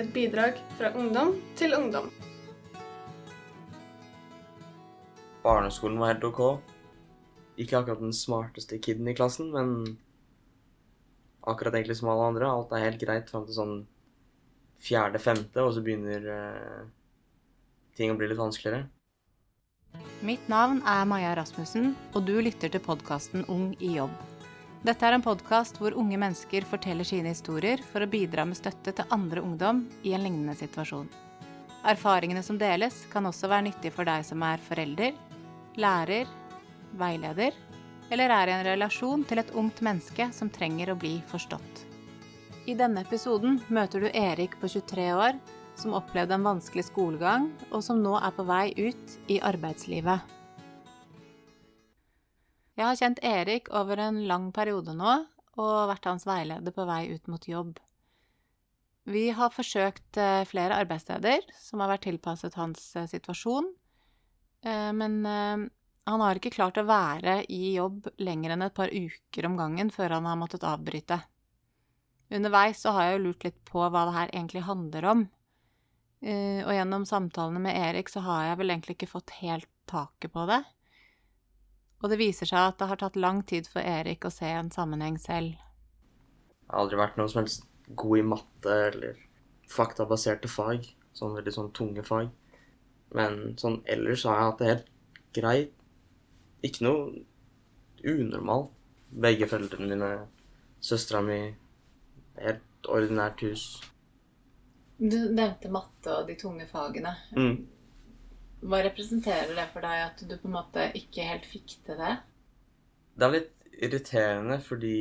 Et bidrag fra ungdom til ungdom. Barneskolen var helt OK. Ikke akkurat den smarteste kiden i klassen, men akkurat egentlig som alle andre. Alt er helt greit fram til sånn fjerde-femte, og så begynner eh, ting å bli litt vanskeligere. Mitt navn er Maja Rasmussen, og du lytter til podkasten Ung i jobb. Dette er en podkast hvor unge mennesker forteller sine historier for å bidra med støtte til andre ungdom i en lignende situasjon. Erfaringene som deles, kan også være nyttige for deg som er forelder, lærer, veileder eller er i en relasjon til et ungt menneske som trenger å bli forstått. I denne episoden møter du Erik på 23 år, som opplevde en vanskelig skolegang, og som nå er på vei ut i arbeidslivet. Jeg har kjent Erik over en lang periode nå, og vært hans veileder på vei ut mot jobb. Vi har forsøkt eh, flere arbeidssteder som har vært tilpasset hans eh, situasjon, eh, men han har ikke klart å være i jobb lenger enn et par uker om gangen før han har måttet avbryte. Underveis så har jeg jo lurt litt på hva det her egentlig handler om. Og gjennom samtalene med Erik så har jeg vel egentlig ikke fått helt taket på det. Og det viser seg at det har tatt lang tid for Erik å se en sammenheng selv. Jeg har aldri vært noe som helst god i matte eller faktabaserte fag. Sånn veldig sånn tunge fag. Men sånn ellers har jeg hatt det helt greit ikke noe unormalt. Begge foreldrene mine, søstera mi, helt ordinært hus. Du nevnte matte og de tunge fagene. Mm. Hva representerer det for deg at du på en måte ikke helt fikk til det? Det er litt irriterende fordi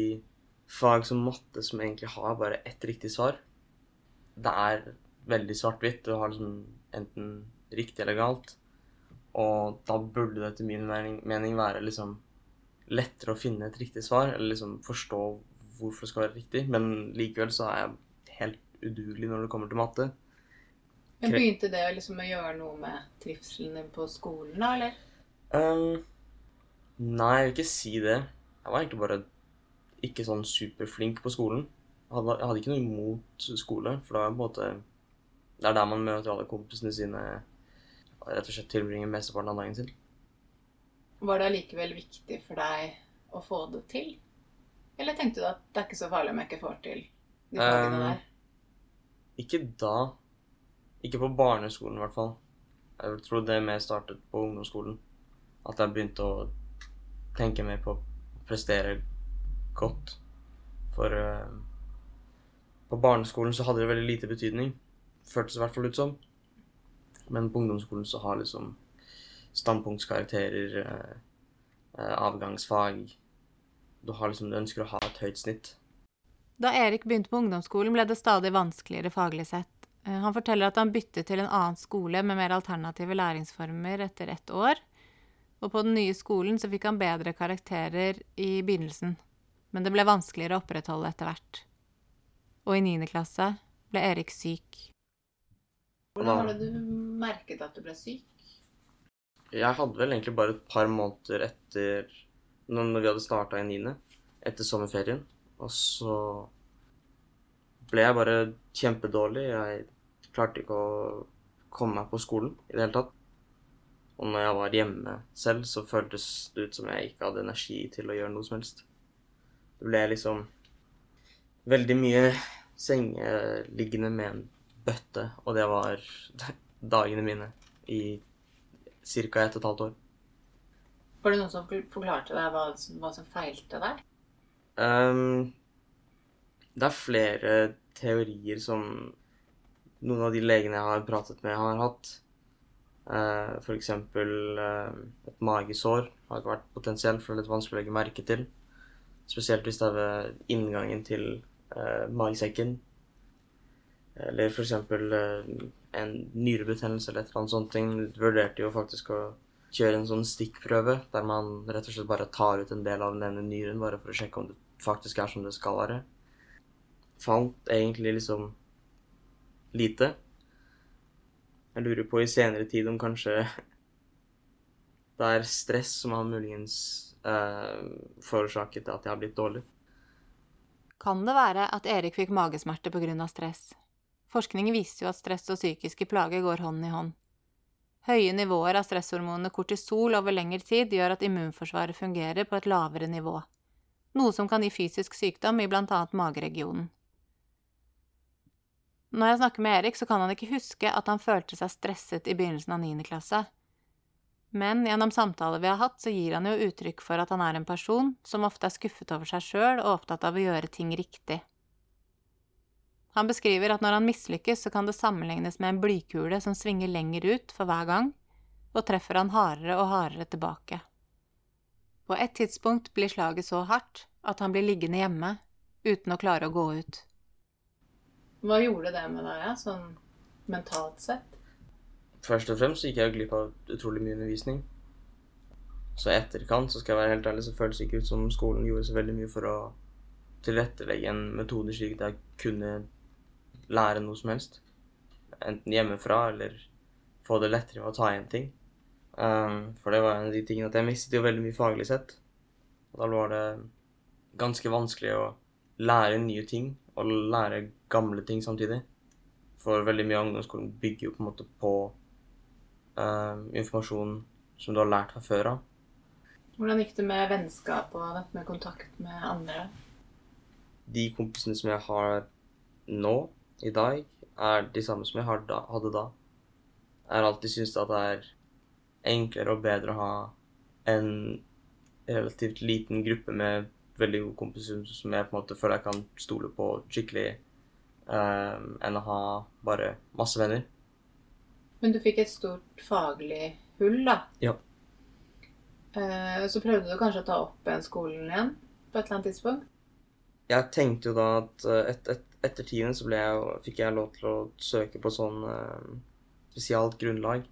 fag som matte som egentlig har bare ett riktig svar, det er veldig svart-hvitt. Du har liksom enten riktig eller galt. Og da burde det etter min mening være liksom lettere å finne et riktig svar, eller liksom forstå hvorfor det skal være riktig. Men likevel så er jeg helt udugelig når det kommer til matte. Men Begynte det liksom å gjøre noe med trivselen din på skolen, da, eller? Um, nei, jeg vil ikke si det. Jeg var egentlig bare ikke sånn superflink på skolen. Jeg hadde, jeg hadde ikke noe imot skole, for da var på en måte Det er der man møter alle kompisene sine rett og slett tilbringer mesteparten av dagen sin. Var det allikevel viktig for deg å få det til? Eller tenkte du at det er ikke så farlig om jeg ikke får til de fagene um, der? Ikke da. Ikke på barneskolen, i hvert fall. Jeg tror det mer startet på ungdomsskolen. At jeg begynte å tenke mer på å prestere godt. For uh, på barneskolen så hadde det veldig lite betydning. Føltes i hvert fall ut som. Men på ungdomsskolen så har liksom standpunktskarakterer, uh, avgangsfag Du har liksom, du ønsker å ha et høyt snitt. Da Erik begynte på ungdomsskolen, ble det stadig vanskeligere faglig sett. Eh, han forteller at han byttet til en annen skole med mer alternative læringsformer etter ett år. Og på den nye skolen så fikk han bedre karakterer i begynnelsen. Men det ble vanskeligere å opprettholde etter hvert. Og i niende klasse ble Erik syk. Hvordan var det du merket at du ble syk? Jeg hadde vel egentlig bare et par måneder etter Når vi hadde starta i niende, etter sommerferien. Og så ble jeg bare kjempedårlig. Jeg klarte ikke å komme meg på skolen i det hele tatt. Og når jeg var hjemme selv, så føltes det ut som jeg ikke hadde energi til å gjøre noe som helst. Det ble liksom veldig mye sengeliggende med en bøtte, og det var dagene mine i ca. ett og et halvt år. Var det noen som forklarte deg hva, hva som feilte deg? Um, det er flere teorier som noen av de legene jeg har pratet med, har hatt. Uh, for eksempel uh, et magesår har vært potensielt, for det er litt vanskelig å legge merke til. Spesielt hvis det er ved inngangen til uh, magesekken. Eller f.eks. Uh, en nyrebetennelse eller et eller annet sånt. ting. Vurderte jo faktisk å kjøre en sånn stikkprøve der man rett og slett bare tar ut en del av den ene nyren bare for å sjekke om det faktisk er som det skal være. Fant egentlig liksom lite. Jeg lurer på i senere tid om kanskje det er stress som har muligens eh, forårsaket at jeg har blitt dårlig. Kan det være at Erik fikk magesmerter pga. stress? Forskning viser jo at stress og psykiske plager går hånd i hånd. Høye nivåer av stresshormonet kortisol over lengre tid gjør at immunforsvaret fungerer på et lavere nivå, noe som kan gi fysisk sykdom i annet mageregionen. Når jeg snakker med Erik, så kan han ikke huske at han følte seg stresset i begynnelsen av niende klasse. Men gjennom samtaler vi har hatt, så gir han jo uttrykk for at han er en person som ofte er skuffet over seg sjøl og opptatt av å gjøre ting riktig. Han beskriver at når han mislykkes, så kan det sammenlignes med en blykule som svinger lenger ut for hver gang, og treffer han hardere og hardere tilbake. På et tidspunkt blir slaget så hardt at han blir liggende hjemme uten å klare å gå ut. Hva gjorde det med deg, sånn mentalt sett? Først og fremst gikk jeg glipp av utrolig mye undervisning. Så i etterkant så skal jeg være helt ærlig, så føles det ikke ut som skolen gjorde så veldig mye for å tilrettelegge en metode slik at jeg kunne lære noe som helst. Enten hjemmefra eller få det lettere med å ta igjen ting. Um, for det var en av de tingene at jeg mistet jo veldig mye faglig sett. Og da var det ganske vanskelig å lære nye ting og lære gamle ting samtidig. For veldig mye av ungdomsskolen bygger jo på en måte på uh, informasjon som du har lært fra før av. Hvordan gikk det med vennskap og med kontakt med andre? De kompisene som jeg har nå, i dag, er de samme som jeg hadde da. Jeg har alltid syntes at det er enklere og bedre å ha en relativt liten gruppe med veldig gode kompiser som jeg på en måte føler jeg kan stole på skikkelig, um, enn å ha bare masse venner. Men du fikk et stort faglig hull, da. Ja. Uh, så prøvde du kanskje å ta opp igjen skolen igjen på et eller annet tidspunkt? Jeg tenkte jo da at uh, et, et, etter tiende så jeg, fikk jeg lov til å søke på sånn uh, spesialt grunnlag.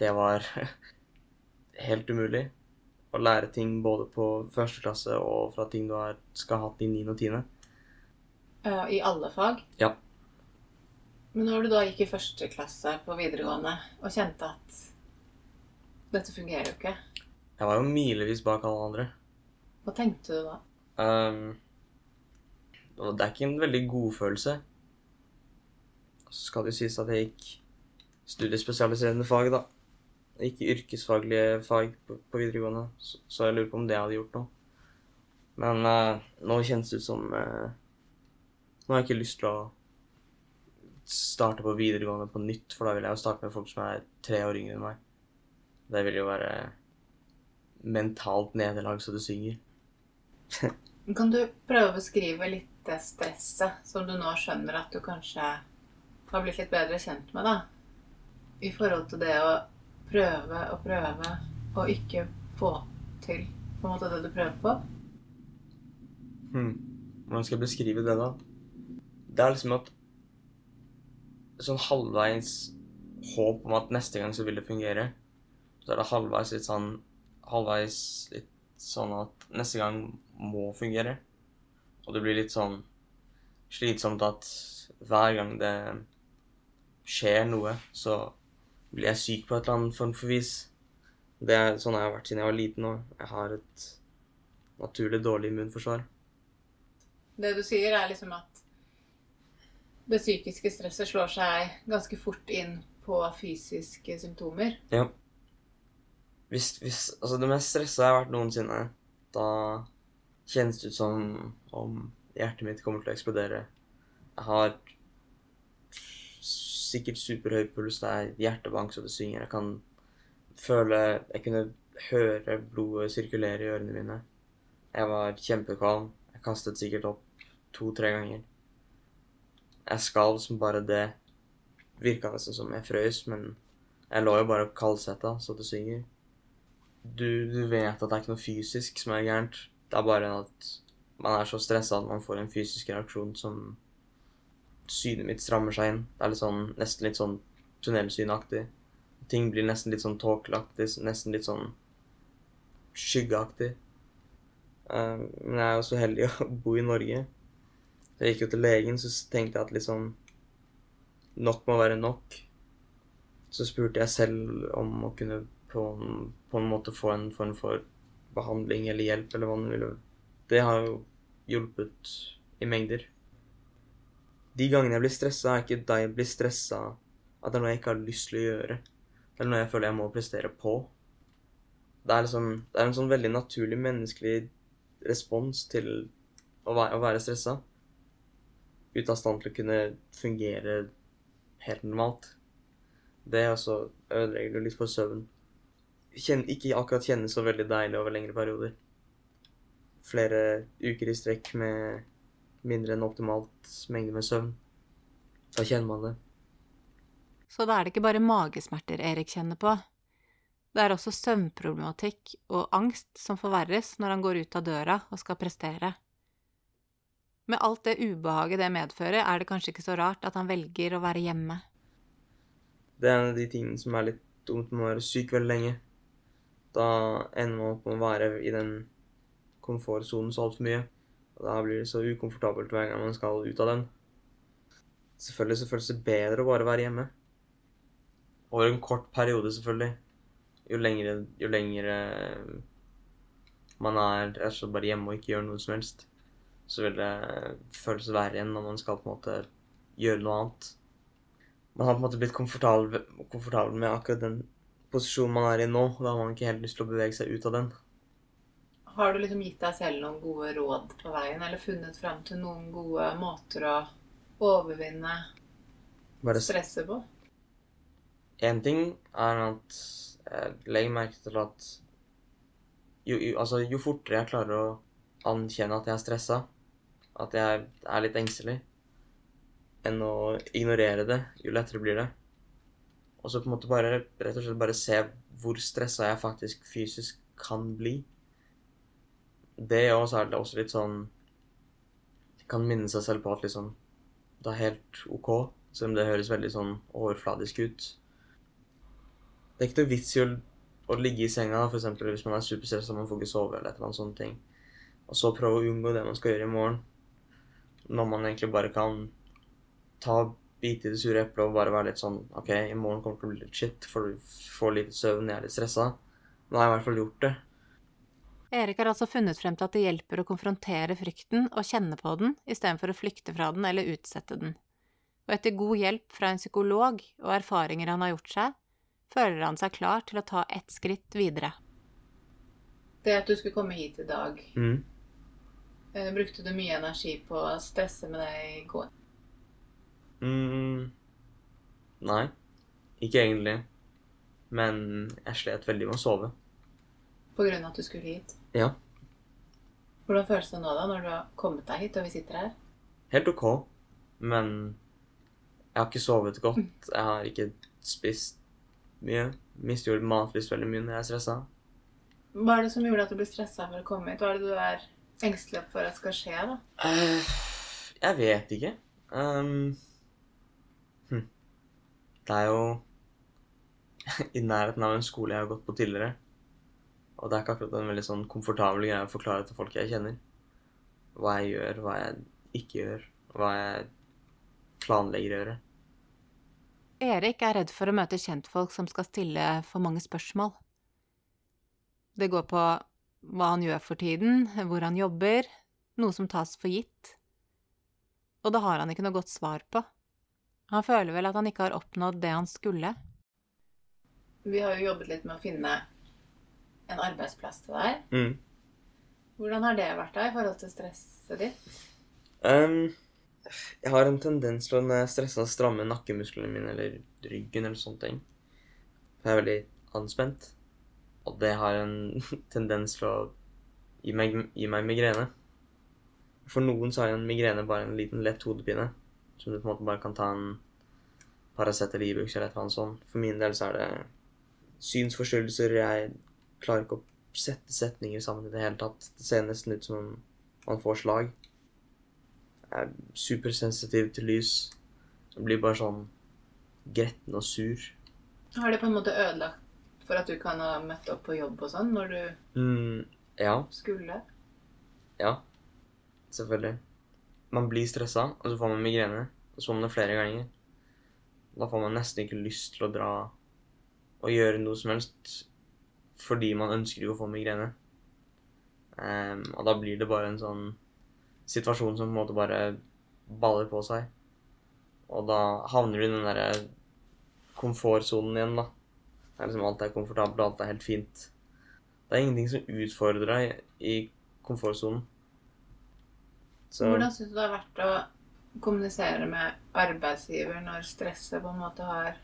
Det var helt umulig å lære ting både på første klasse og fra ting du har, skal ha hatt i 9. og 10. Uh, I alle fag? Ja. Men når du da gikk i første klasse på videregående og kjente at dette fungerer jo ikke Jeg var jo milevis bak alle andre. Hva tenkte du da? Um, det er ikke en veldig god følelse. Så skal det jo sies at jeg gikk studiespesialiserende fag, da. Ikke yrkesfaglige fag på, på videregående, så, så, jeg lurer på om det hadde gjort noe. Men uh, nå kjennes det ut som uh, Nå har jeg ikke lyst til å starte på videregående på nytt, for da vil jeg jo starte med folk som er tre år yngre enn meg. Det vil jo være mentalt nederlag så det synger. kan du prøve å beskrive litt det stresset som du nå skjønner at du kanskje har blitt litt bedre kjent med, da? I forhold til det å prøve og prøve og ikke få til på en måte det du prøver på? Hmm. Hvordan skal jeg beskrive det, da? Det er liksom at Sånn halvveis håp om at neste gang så vil det fungere. Så er det halvveis litt sånn Halvveis litt sånn at neste gang må fungere. Og det blir litt sånn slitsomt at hver gang det skjer noe, så blir jeg syk på et eller annet form for vis. Det er sånn jeg har vært siden jeg var liten, òg. jeg har et naturlig dårlig immunforsvar. Det du sier, er liksom at det psykiske stresset slår seg ganske fort inn på fysiske symptomer? Ja. Hvis, hvis Altså, det mest stressa jeg har vært noensinne, da kjennes det ut som om hjertet mitt kommer til å eksplodere. Jeg har sikkert superhøy puls. Det er hjertebank så det synger. Jeg kan føle Jeg kunne høre blodet sirkulere i ørene mine. Jeg var kjempekvalm. Jeg kastet sikkert opp to-tre ganger. Jeg skalv som bare det. Virka nesten som jeg frøs, men jeg lå jo bare kaldsvetta så det synger. Du, du vet at det er ikke noe fysisk som er gærent. Det er bare at man er så stressa at man får en fysisk reaksjon som Synet mitt strammer seg inn. Det er litt sånn, nesten litt sånn tunnelsynaktig. Ting blir nesten litt sånn tåkelaktig, nesten litt sånn skyggeaktig. Uh, men jeg er jo så heldig å bo i Norge. Jeg gikk jo til legen, så tenkte jeg at liksom Nok må være nok. Så spurte jeg selv om å kunne på en, på en måte få en form for behandling eller hjelp, eller hva man ville. Det har jo hjulpet i mengder. De gangene jeg blir stressa, er ikke da jeg blir stressa at det er noe jeg ikke har lyst til å gjøre. Det er noe jeg føler jeg må prestere på. Det er, liksom, det er en sånn veldig naturlig menneskelig respons til å være, å være stressa. Ute av stand til å kunne fungere helt normalt. Det også ødelegger jo litt for søvn. Kjenn, ikke akkurat kjennes så veldig deilig over lengre perioder. Flere uker i strekk med mindre enn optimalt mengde med søvn. Da kjenner man det. Så da er det ikke bare magesmerter Erik kjenner på. Det er også søvnproblematikk og angst som forverres når han går ut av døra og skal prestere. Med alt det ubehaget det medfører, er det kanskje ikke så rart at han velger å være hjemme. Det er en av de tingene som er litt dumt med å være syk veldig lenge. Da ender man opp med å være i den komfortsonen så altfor mye. Og da blir det så ukomfortabelt hver gang man skal ut av den. Selvfølgelig så føles det bedre å bare være hjemme. Over en kort periode, selvfølgelig. Jo lengre, jo lengre man er rett og slett bare hjemme og ikke gjør noe som helst, så vil det føles verre igjen når man skal på en måte gjøre noe annet. Man har på en måte blitt komfortabel, komfortabel med akkurat den posisjonen man er i nå, da har man ikke helt lyst til å bevege seg ut av den. Har du liksom gitt deg selv noen gode råd på veien, eller funnet fram til noen gode måter å overvinne Bare stresset på? Én ting er at jeg legger merke til at jo, jo, altså, jo fortere jeg klarer å anerkjenne at jeg er stressa, at jeg er litt engstelig, enn å ignorere det, jo lettere blir det. Og så på en måte bare rett og slett bare se hvor stressa jeg faktisk fysisk kan bli det gjør så er også litt sånn Kan minne seg selv på at liksom det er helt OK, selv om det høres veldig sånn overfladisk ut. Det er ikke noe vits i å, å ligge i senga, for eksempel, hvis man er superstressa og man får ikke sove, eller et eller annet sånt ting. Og så prøve å unngå det man skal gjøre i morgen, når man egentlig bare kan ta bite i det sure eplet og bare være litt sånn OK, i morgen kommer det til å bli litt shit, for du får lite søvn, jeg er litt stressa. Nå har jeg i hvert fall gjort det. Erik har altså funnet frem til at det hjelper å konfrontere frykten og kjenne på den, istedenfor å flykte fra den eller utsette den. Og etter god hjelp fra en psykolog og erfaringer han har gjort seg, føler han seg klar til å ta ett skritt videre. Det at du skulle komme hit i dag, mm. Eh, brukte du mye energi på å stresse med deg i går? Mm. Nei, ikke egentlig. Men jeg slet veldig med å sove. På grunn av at du skulle hit? Ja. Hvordan føles det nå, da, når du har kommet deg hit og vi sitter her? Helt OK. Men jeg har ikke sovet godt. Jeg har ikke spist mye. Jo matlyst veldig mye når jeg er stressa. Hva er det som gjorde at du ble stressa for å komme hit? Hva er det du er engstelig for at skal skje, da? Uh, jeg vet ikke. Um, hm. Det er jo i nærheten av en skole jeg har gått på tidligere. Og det er ikke akkurat en veldig sånn komfortabel greie å forklare til folk jeg kjenner. Hva jeg gjør, hva jeg ikke gjør, hva jeg planlegger å gjøre. Erik er redd for å møte kjentfolk som skal stille for mange spørsmål. Det går på hva han gjør for tiden, hvor han jobber, noe som tas for gitt. Og det har han ikke noe godt svar på. Han føler vel at han ikke har oppnådd det han skulle. Vi har jo jobbet litt med å finne en arbeidsplass til deg. Mm. Hvordan har det vært da i forhold til stresset ditt? Um, jeg har en tendens til å når jeg er stressa, stramme nakkemusklene mine eller ryggen eller sånne ting. Jeg er veldig anspent. Og det har en tendens til å gi meg, gi meg migrene. For noen så er en migrene bare en liten lett hodepine. Som du på en måte bare kan ta en Paracet eller Ibux eller et eller annet sånt. For min del så er det synsforstyrrelser. Jeg klarer ikke å sette setninger sammen i det hele tatt. Det ser nesten ut som man får slag. Jeg er supersensitiv til lys. Jeg blir bare sånn gretten og sur. Har det på en måte ødelagt for at du kan ha møtt opp på jobb og sånn når du mm, ja. skulle? Ja. Selvfølgelig. Man blir stressa, og så får man migrene. Og så får man det flere ganger. Da får man nesten ikke lyst til å dra og gjøre noe som helst fordi man ønsker ikke å få migrene. Um, og da blir det bare en sånn situasjon som på en måte bare baller på seg. Og da havner du i den derre komfortsonen igjen, da. Det er liksom alt er komfortabelt, alt er helt fint. Det er ingenting som utfordrer deg i komfortsonen. Så Hvordan syns du det har vært å kommunisere med arbeidsgiver når stresset på en måte har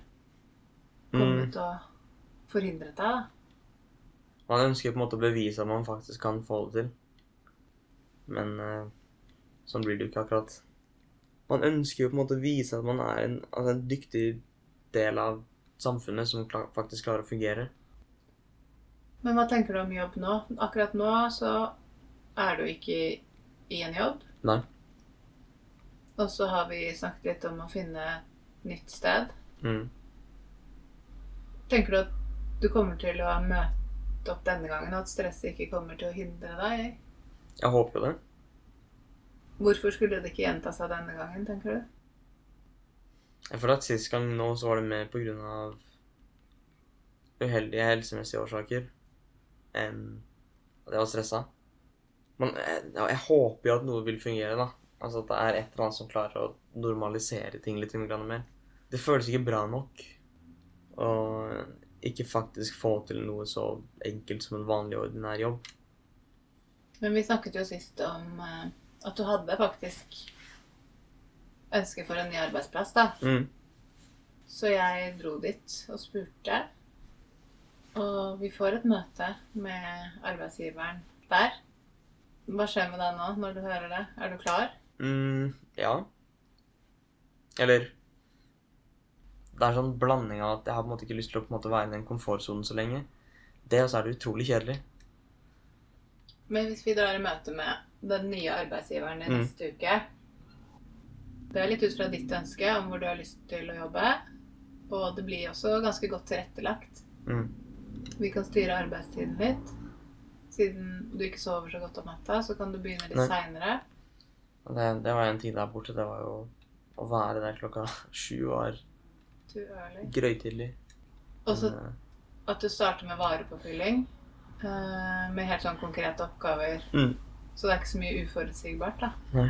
kommet mm. og forhindret deg, da? Man ønsker på en måte å bevise at man faktisk kan få det til. Men uh, sånn blir det jo ikke akkurat. Man ønsker jo på en måte å vise at man er en, altså en dyktig del av samfunnet som klar, faktisk klarer å fungere. Men hva tenker du om jobb nå? Akkurat nå så er du ikke i en jobb. Nei. Og så har vi snakket litt om å finne nytt sted. Mm. Tenker du at du kommer til å møte opp denne gangen, og at stresset ikke kommer til å hindre deg? Jeg håper det. Hvorfor skulle det ikke gjenta seg denne gangen, tenker du? Jeg føler at sist gang nå så var det mer på grunn av uheldige helsemessige årsaker enn at jeg var stressa. Men jeg, jeg, håper jo at noe vil fungere, da. Altså at det er et eller annet som klarer å normalisere ting litt mer. Det føles ikke bra nok å ikke faktisk få til noe så enkelt som en vanlig, ordinær jobb. Men vi snakket jo sist om eh, at du hadde faktisk ønske for en ny arbeidsplass, da. Mm. Så jeg dro dit og spurte. Og vi får et møte med arbeidsgiveren der. Hva skjer med deg nå når du hører det? Er du klar? mm, ja. Eller Det er sånn blanding av at jeg har på en måte ikke lyst til å på en måte være i den komfortsonen så lenge. Det, og så er det utrolig kjedelig. Men hvis vi drar i møte med den nye arbeidsgiveren din mm. neste uke Det er litt ut fra ditt ønske om hvor du har lyst til å jobbe. Og det blir også ganske godt tilrettelagt. Mm. Vi kan styre arbeidstiden litt. Siden du ikke sover så godt om natta, så kan du begynne litt seinere. Det, det, var en tid der borte. Det var jo å være der klokka sju var grøytidlig. Og så eh, at du starter med varepåfylling. Uh, med helt sånn konkrete oppgaver. Mm. Så det er ikke så mye uforutsigbart, da. Nei.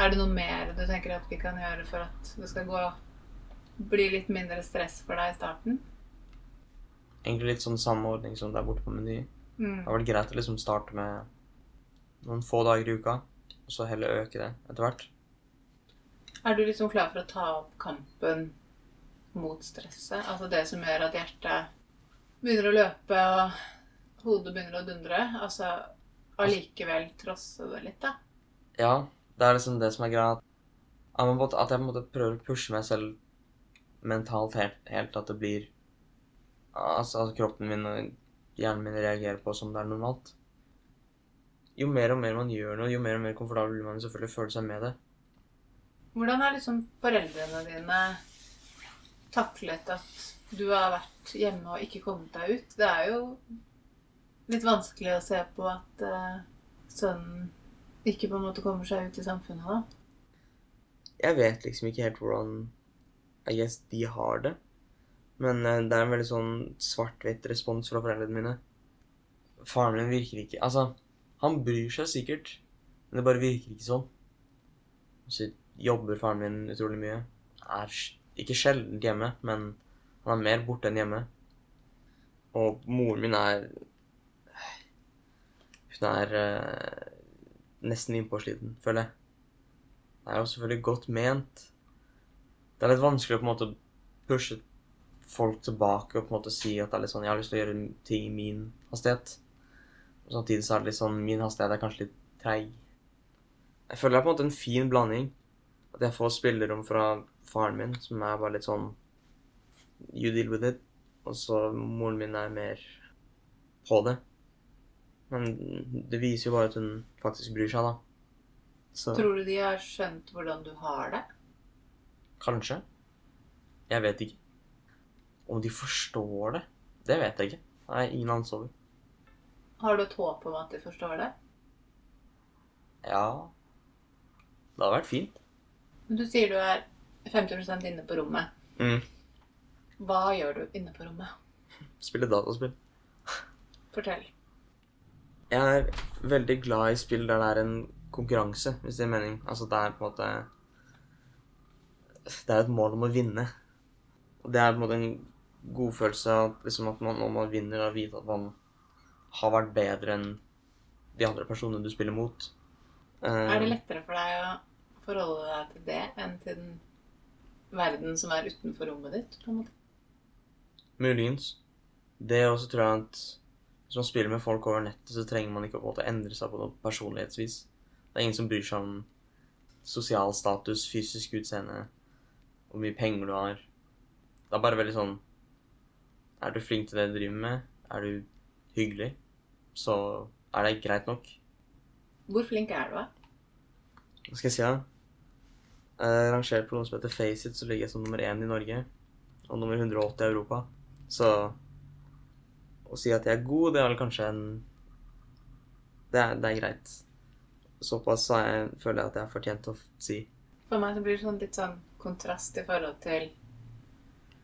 Er det noe mer du tenker at vi kan gjøre for at det skal gå bli litt mindre stress for deg i starten? Egentlig litt sånn samme ordning som der borte på Meny. Mm. Det har vært greit å liksom starte med noen få dager i uka, og så heller øke det etter hvert. Er du liksom klar for å ta opp kampen mot stresset? Altså det som gjør at hjertet begynner å løpe og hodet begynner å dundre, altså allikevel trosse det litt, da? Ja, det er liksom det som er greia. At jeg på en måte prøver å pushe meg selv mentalt helt, helt at det blir altså, at kroppen min og hjernen min reagerer på som det er normalt. Jo mer og mer man gjør noe, jo mer og mer komfortabel vil man selvfølgelig føle seg med det. Hvordan har liksom foreldrene dine taklet at du har vært hjemme og ikke kommet deg ut? Det er jo litt vanskelig å se på at uh, sønnen ikke på en måte kommer seg ut i samfunnet, da? Jeg vet liksom ikke helt hvordan I guess de har det. Men uh, det er en veldig sånn svart-hvitt respons fra foreldrene mine. Faren min virker ikke Altså, han bryr seg sikkert, men det bare virker ikke sånn. Så jobber faren min utrolig mye. Er ikke sjelden hjemme, men han er mer borte enn hjemme. Og moren min er hun er nesten innpåsliten, føler jeg. Det er jo selvfølgelig godt ment. Det er litt vanskelig å på en måte pushe folk tilbake og på en måte si at det er litt sånn, jeg har lyst til å gjøre ting i min hastighet. Og samtidig så er det litt sånn Min hastighet er kanskje litt treig. Jeg føler det er på en måte en fin blanding. At jeg får spillerom fra faren min, som er bare litt sånn You deal with it. Og så moren min er mer på det. Men det viser jo bare at hun faktisk bryr seg, da. Så. Tror du de har skjønt hvordan du har det? Kanskje. Jeg vet ikke. Om de forstår det, det vet jeg ikke. Nei, ingen anelse over. Har du et håp om at de forstår det? Ja. Det hadde vært fint. Men du sier du er 50 inne på rommet. Mm. Hva gjør du inne på rommet? Spiller dataspill. Fortell. Jeg er veldig glad i spill der det er en konkurranse, hvis det er mening. Altså det er på en måte Det er et mål om å vinne. Og det er på en måte en godfølelse av liksom at man, når man vinner, å vite at man har vært bedre enn de andre personene du spiller mot. Er det lettere for deg å forholde deg til det enn til den verden som er utenfor rommet ditt? på en måte? Muligens. Det også tror jeg at hvis man spiller med folk over nettet, så trenger man ikke å endre seg på noe personlighetsvis. Det er ingen som bryr seg om sosial status, fysisk utseende, hvor mye penger du har. Det er bare veldig sånn Er du flink til det du driver med? Er du hyggelig? Så er det greit nok. Hvor flink er du, da? Hva skal jeg si, da? Eh, rangert på noe som heter Faceit, så ligger jeg som nummer én i Norge. Og nummer 180 i Europa. Så å si at jeg er god, det er vel kanskje en Det er, det er greit. Såpass så jeg, føler jeg at jeg har fortjent å si. For meg så blir det sånn litt sånn kontrast i forhold til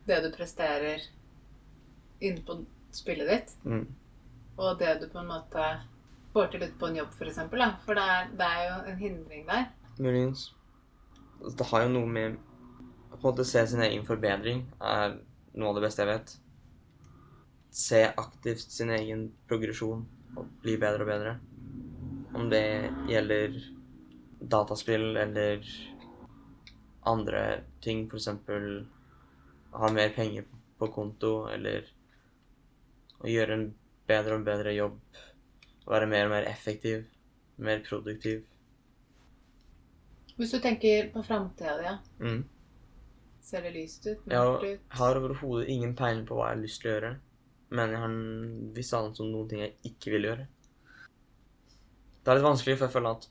det du presterer inne på spillet ditt, Mm. og det du på en måte får til ute på en jobb, for eksempel. For det er, det er jo en hindring der. Muligens. Altså, Det har jo noe med Å på en måte se sin egen forbedring er noe av det beste jeg vet. Se aktivt sin egen progresjon og bli bedre og bedre. Om det gjelder dataspill eller andre ting, f.eks. ha mer penger på konto eller å gjøre en bedre og bedre jobb. Være mer og mer effektiv, mer produktiv. Hvis du tenker på framtida di, ja. Mm. ser det lyst ut? Jeg Mørkt ut? har overhodet ingen peiling på hva jeg har lyst til å gjøre. Men jeg har en om noen ting jeg ikke vil gjøre. Det er litt vanskelig, for jeg føler at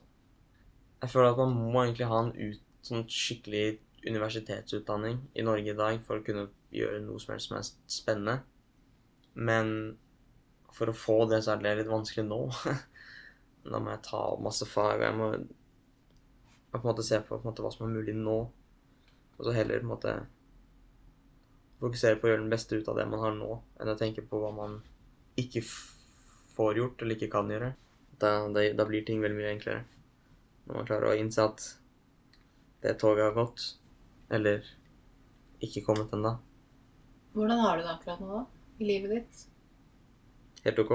Jeg føler at man må egentlig ha en ut, sånn skikkelig universitetsutdanning i Norge i dag for å kunne gjøre noe som helst som er spennende. Men for å få det, så er det litt vanskelig nå. da må jeg ta opp masse fag, og jeg må, på en måte se på, på måte, hva som er mulig nå. Og så heller på en måte fokusere på å gjøre den beste ut av det man har nå, enn å tenke på hva man ikke får gjort eller ikke kan gjøre. Da, da, da blir ting veldig mye enklere. Når man klarer å innse at det toget har gått, eller ikke kommet ennå. Hvordan har du det akkurat nå, da? I livet ditt? Helt ok.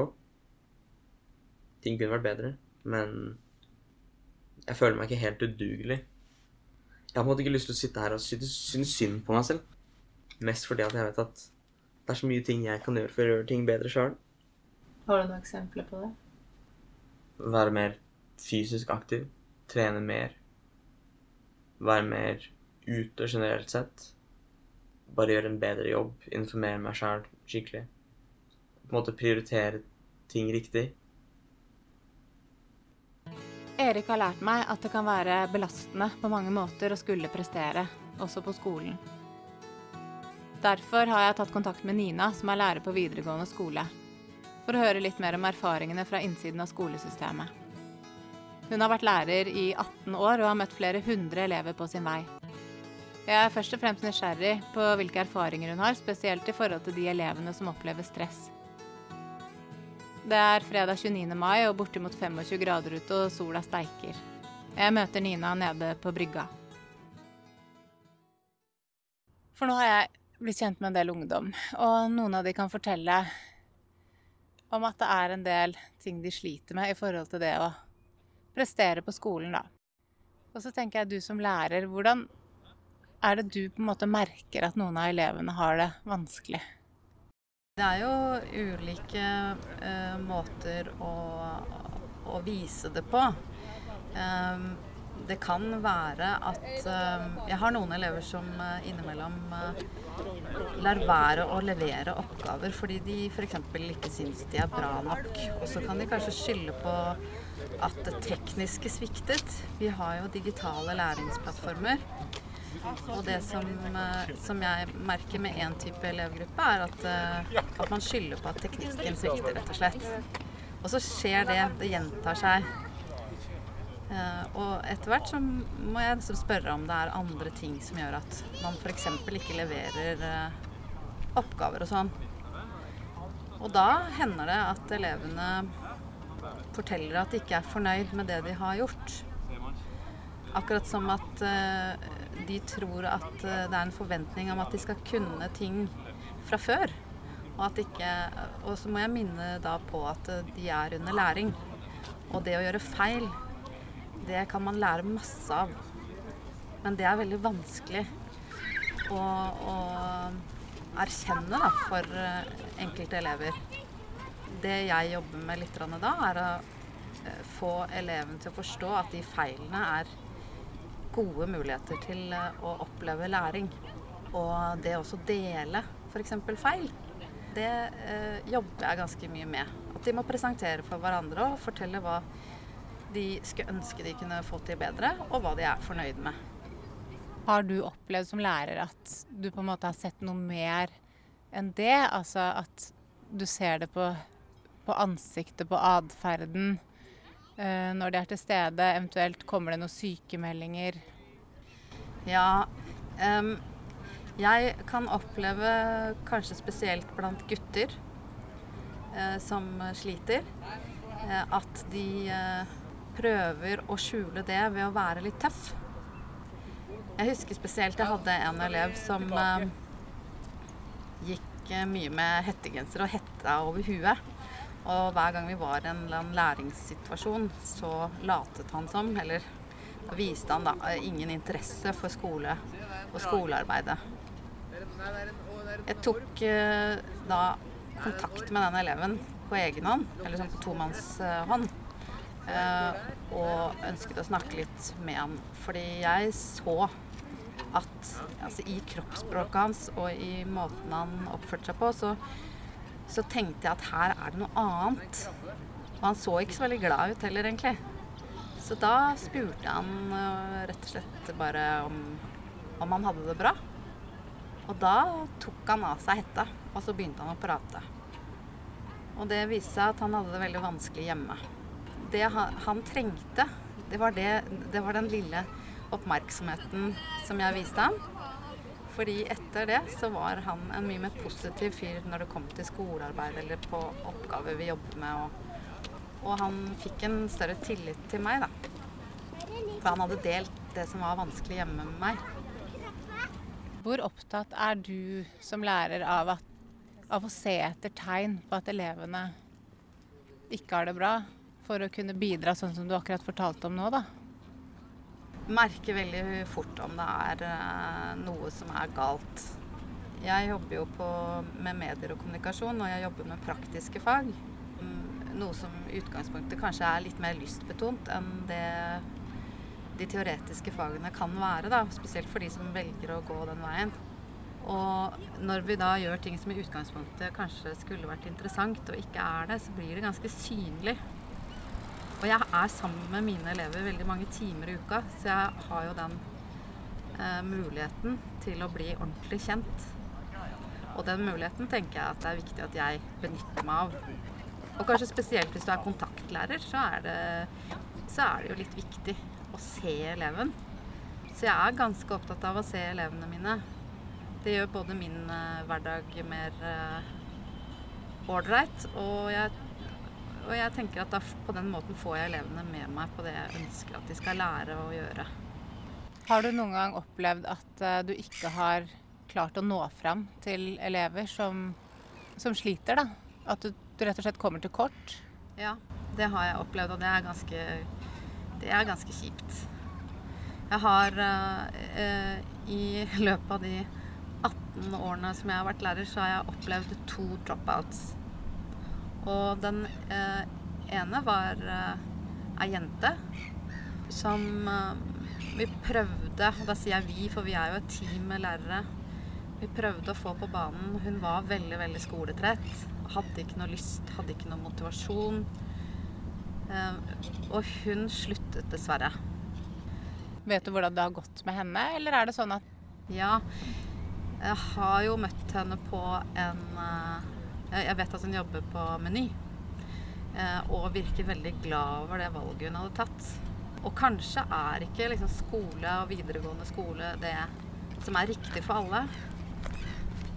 Ting kunne vært bedre, men jeg føler meg ikke helt udugelig. Jeg har på en måte ikke lyst til å sitte her og synes synd på meg selv. Mest fordi at jeg vet at det er så mye ting jeg kan gjøre for å gjøre ting bedre sjøl. Har du noen eksempler på det? Være mer fysisk aktiv. Trene mer. Være mer ute generelt sett. Bare gjøre en bedre jobb. Informere meg sjæl skikkelig. På en måte prioritere ting riktig. Erik har lært meg at det kan være belastende på mange måter å skulle prestere, også på skolen. Derfor har jeg tatt kontakt med Nina, som er lærer på videregående skole, for å høre litt mer om erfaringene fra innsiden av skolesystemet. Hun har vært lærer i 18 år og har møtt flere hundre elever på sin vei. Jeg er først og fremst nysgjerrig på hvilke erfaringer hun har, spesielt i forhold til de elevene som opplever stress. Det er fredag 29. mai og bortimot 25 grader ute, og sola steiker. Jeg møter Nina nede på brygga. For nå har jeg blitt kjent med en del ungdom, og noen av de kan fortelle om at det er en del ting de sliter med i forhold til det å prestere på skolen, da. Og så tenker jeg du som lærer, hvordan er det du på en måte merker at noen av elevene har det vanskelig? Det er jo ulike eh, måter å, å vise det på. Eh, det kan være at eh, Jeg har noen elever som eh, innimellom eh, lar være å levere oppgaver fordi de f.eks. ikke syns de er bra nok. Og så kan de kanskje skylde på at det tekniske sviktet. Vi har jo digitale læringsplattformer. Og det som, eh, som jeg merker med én type elevgruppe, er at, eh, at man skylder på at teknikken svikter, rett og slett. Og så skjer det. Det gjentar seg. Eh, og etter hvert så må jeg liksom spørre om det er andre ting som gjør at man f.eks. ikke leverer eh, oppgaver og sånn. Og da hender det at elevene forteller at de ikke er fornøyd med det de har gjort. Akkurat som at uh, de tror at det er en forventning om at de skal kunne ting fra før. Og, ikke, og så må jeg minne da på at de er under læring. Og det å gjøre feil, det kan man lære masse av. Men det er veldig vanskelig å, å erkjenne da, for enkelte elever. Det jeg jobber med litt da, er å få eleven til å forstå at de feilene er gode muligheter til eh, å oppleve læring. Og det å dele f.eks. feil, det eh, jobber jeg ganske mye med. At de må presentere for hverandre og fortelle hva de skulle ønske de kunne få til bedre, og hva de er fornøyd med. Har du opplevd som lærer at du på en måte har sett noe mer enn det? Altså at du ser det på, på ansiktet, på atferden? Eh, når de er til stede? Eventuelt kommer det noen sykemeldinger? Ja, um, jeg kan oppleve, kanskje spesielt blant gutter uh, som sliter, uh, at de uh, prøver å skjule det ved å være litt tøff. Jeg husker spesielt jeg hadde en elev som gikk mye med hettegenser og hetta over huet. Og hver gang vi var i en læringssituasjon, så latet han som, eller viste han da ingen interesse for skole og skolearbeidet. Jeg tok eh, da kontakt med den eleven på egen hånd, eller sånn på tomannshånd. Eh, og ønsket å snakke litt med han. Fordi jeg så at altså, i kroppsspråket hans og i måten han oppførte seg på, så så tenkte jeg at her er det noe annet. Og han så ikke så veldig glad ut heller, egentlig. Så da spurte han uh, rett og slett bare om, om han hadde det bra. Og da tok han av seg hetta, og så begynte han å prate. Og det viste seg at han hadde det veldig vanskelig hjemme. Det han, trengte, det var, det, det var den lille oppmerksomheten som jeg viste ham. Fordi etter det så var han en mye mer positiv fyr når det kom til skolearbeid eller på oppgaver vi jobber med. Og, og han fikk en større tillit til meg, da. For han hadde delt det som var vanskelig hjemme med meg. Hvor opptatt er du som lærer av, at, av å se etter tegn på at elevene ikke har det bra, for å kunne bidra sånn som du akkurat fortalte om nå, da? merker veldig fort om det er uh, noe som er galt. Jeg jobber jo på, med medier og kommunikasjon, og jeg jobber med praktiske fag. Mm, noe som i utgangspunktet kanskje er litt mer lystbetont enn det de teoretiske fagene kan være. Da, spesielt for de som velger å gå den veien. Og når vi da gjør ting som i utgangspunktet kanskje skulle vært interessant, og ikke er det, så blir det ganske synlig. Og jeg er sammen med mine elever veldig mange timer i uka, så jeg har jo den eh, muligheten til å bli ordentlig kjent. Og den muligheten tenker jeg at det er viktig at jeg benytter meg av. Og kanskje spesielt hvis du er kontaktlærer, så er det, så er det jo litt viktig å se eleven. Så jeg er ganske opptatt av å se elevene mine. Det gjør både min uh, hverdag mer ålreit, uh, og jeg og jeg tenker at da, på den måten får jeg elevene med meg på det jeg ønsker at de skal lære å gjøre. Har du noen gang opplevd at uh, du ikke har klart å nå fram til elever som, som sliter, da? At du, du, rett og slett kommer til kort? Ja, det har jeg opplevd, og det er ganske, det er ganske kjipt. Jeg har uh, uh, i løpet av de 18 årene som jeg har vært lærer, så har jeg opplevd to dropouts. Og den eh, ene var eh, ei jente som eh, vi prøvde og Da sier jeg vi, for vi er jo et team med lærere. Vi prøvde å få på banen. Hun var veldig, veldig skoletrett. Hadde ikke noe lyst, hadde ikke noe motivasjon. Eh, og hun sluttet dessverre. Vet du hvordan det har gått med henne, eller er det sånn at Ja. Jeg har jo møtt henne på en uh, jeg vet at hun jobber på Meny. Eh, og virker veldig glad over det valget hun hadde tatt. Og kanskje er ikke liksom skole og videregående skole det som er riktig for alle.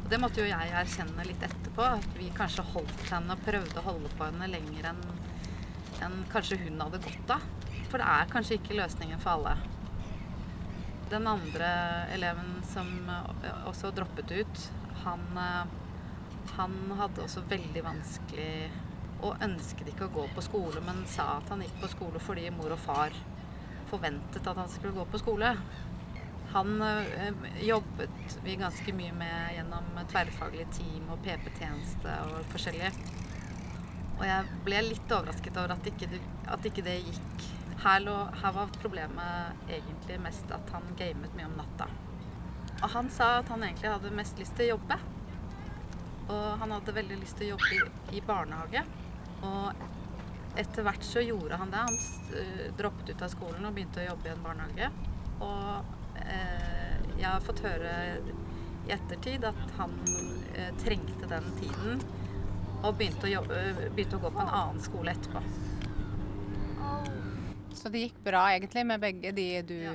Og det måtte jo jeg erkjenne litt etterpå. At vi kanskje holdt henne og prøvde å holde på henne lenger enn, enn kanskje hun hadde godt av. For det er kanskje ikke løsningen for alle. den andre eleven som eh, også droppet ut, han, eh, han hadde også veldig vanskelig og ønsket ikke å gå på skole, men sa at han gikk på skole fordi mor og far forventet at han skulle gå på skole. Han øh, jobbet vi ganske mye med gjennom tverrfaglige team og PP-tjeneste og forskjellige. Og jeg ble litt overrasket over at ikke, at ikke det gikk. Her, lå, her, var problemet egentlig mest at han gamet mye om natta. Og han sa at han egentlig hadde mest lyst til å jobbe. Og han hadde veldig lyst til å jobbe i, i barnehage. Og etter hvert så gjorde han det. Han uh, droppet ut av skolen og begynte å jobbe i en barnehage. Og uh, jeg har fått høre i ettertid at han uh, trengte den tiden og begynte å, jobbe, begynte å, gå på en annen skole etterpå. Så det gikk bra egentlig med begge de du ja,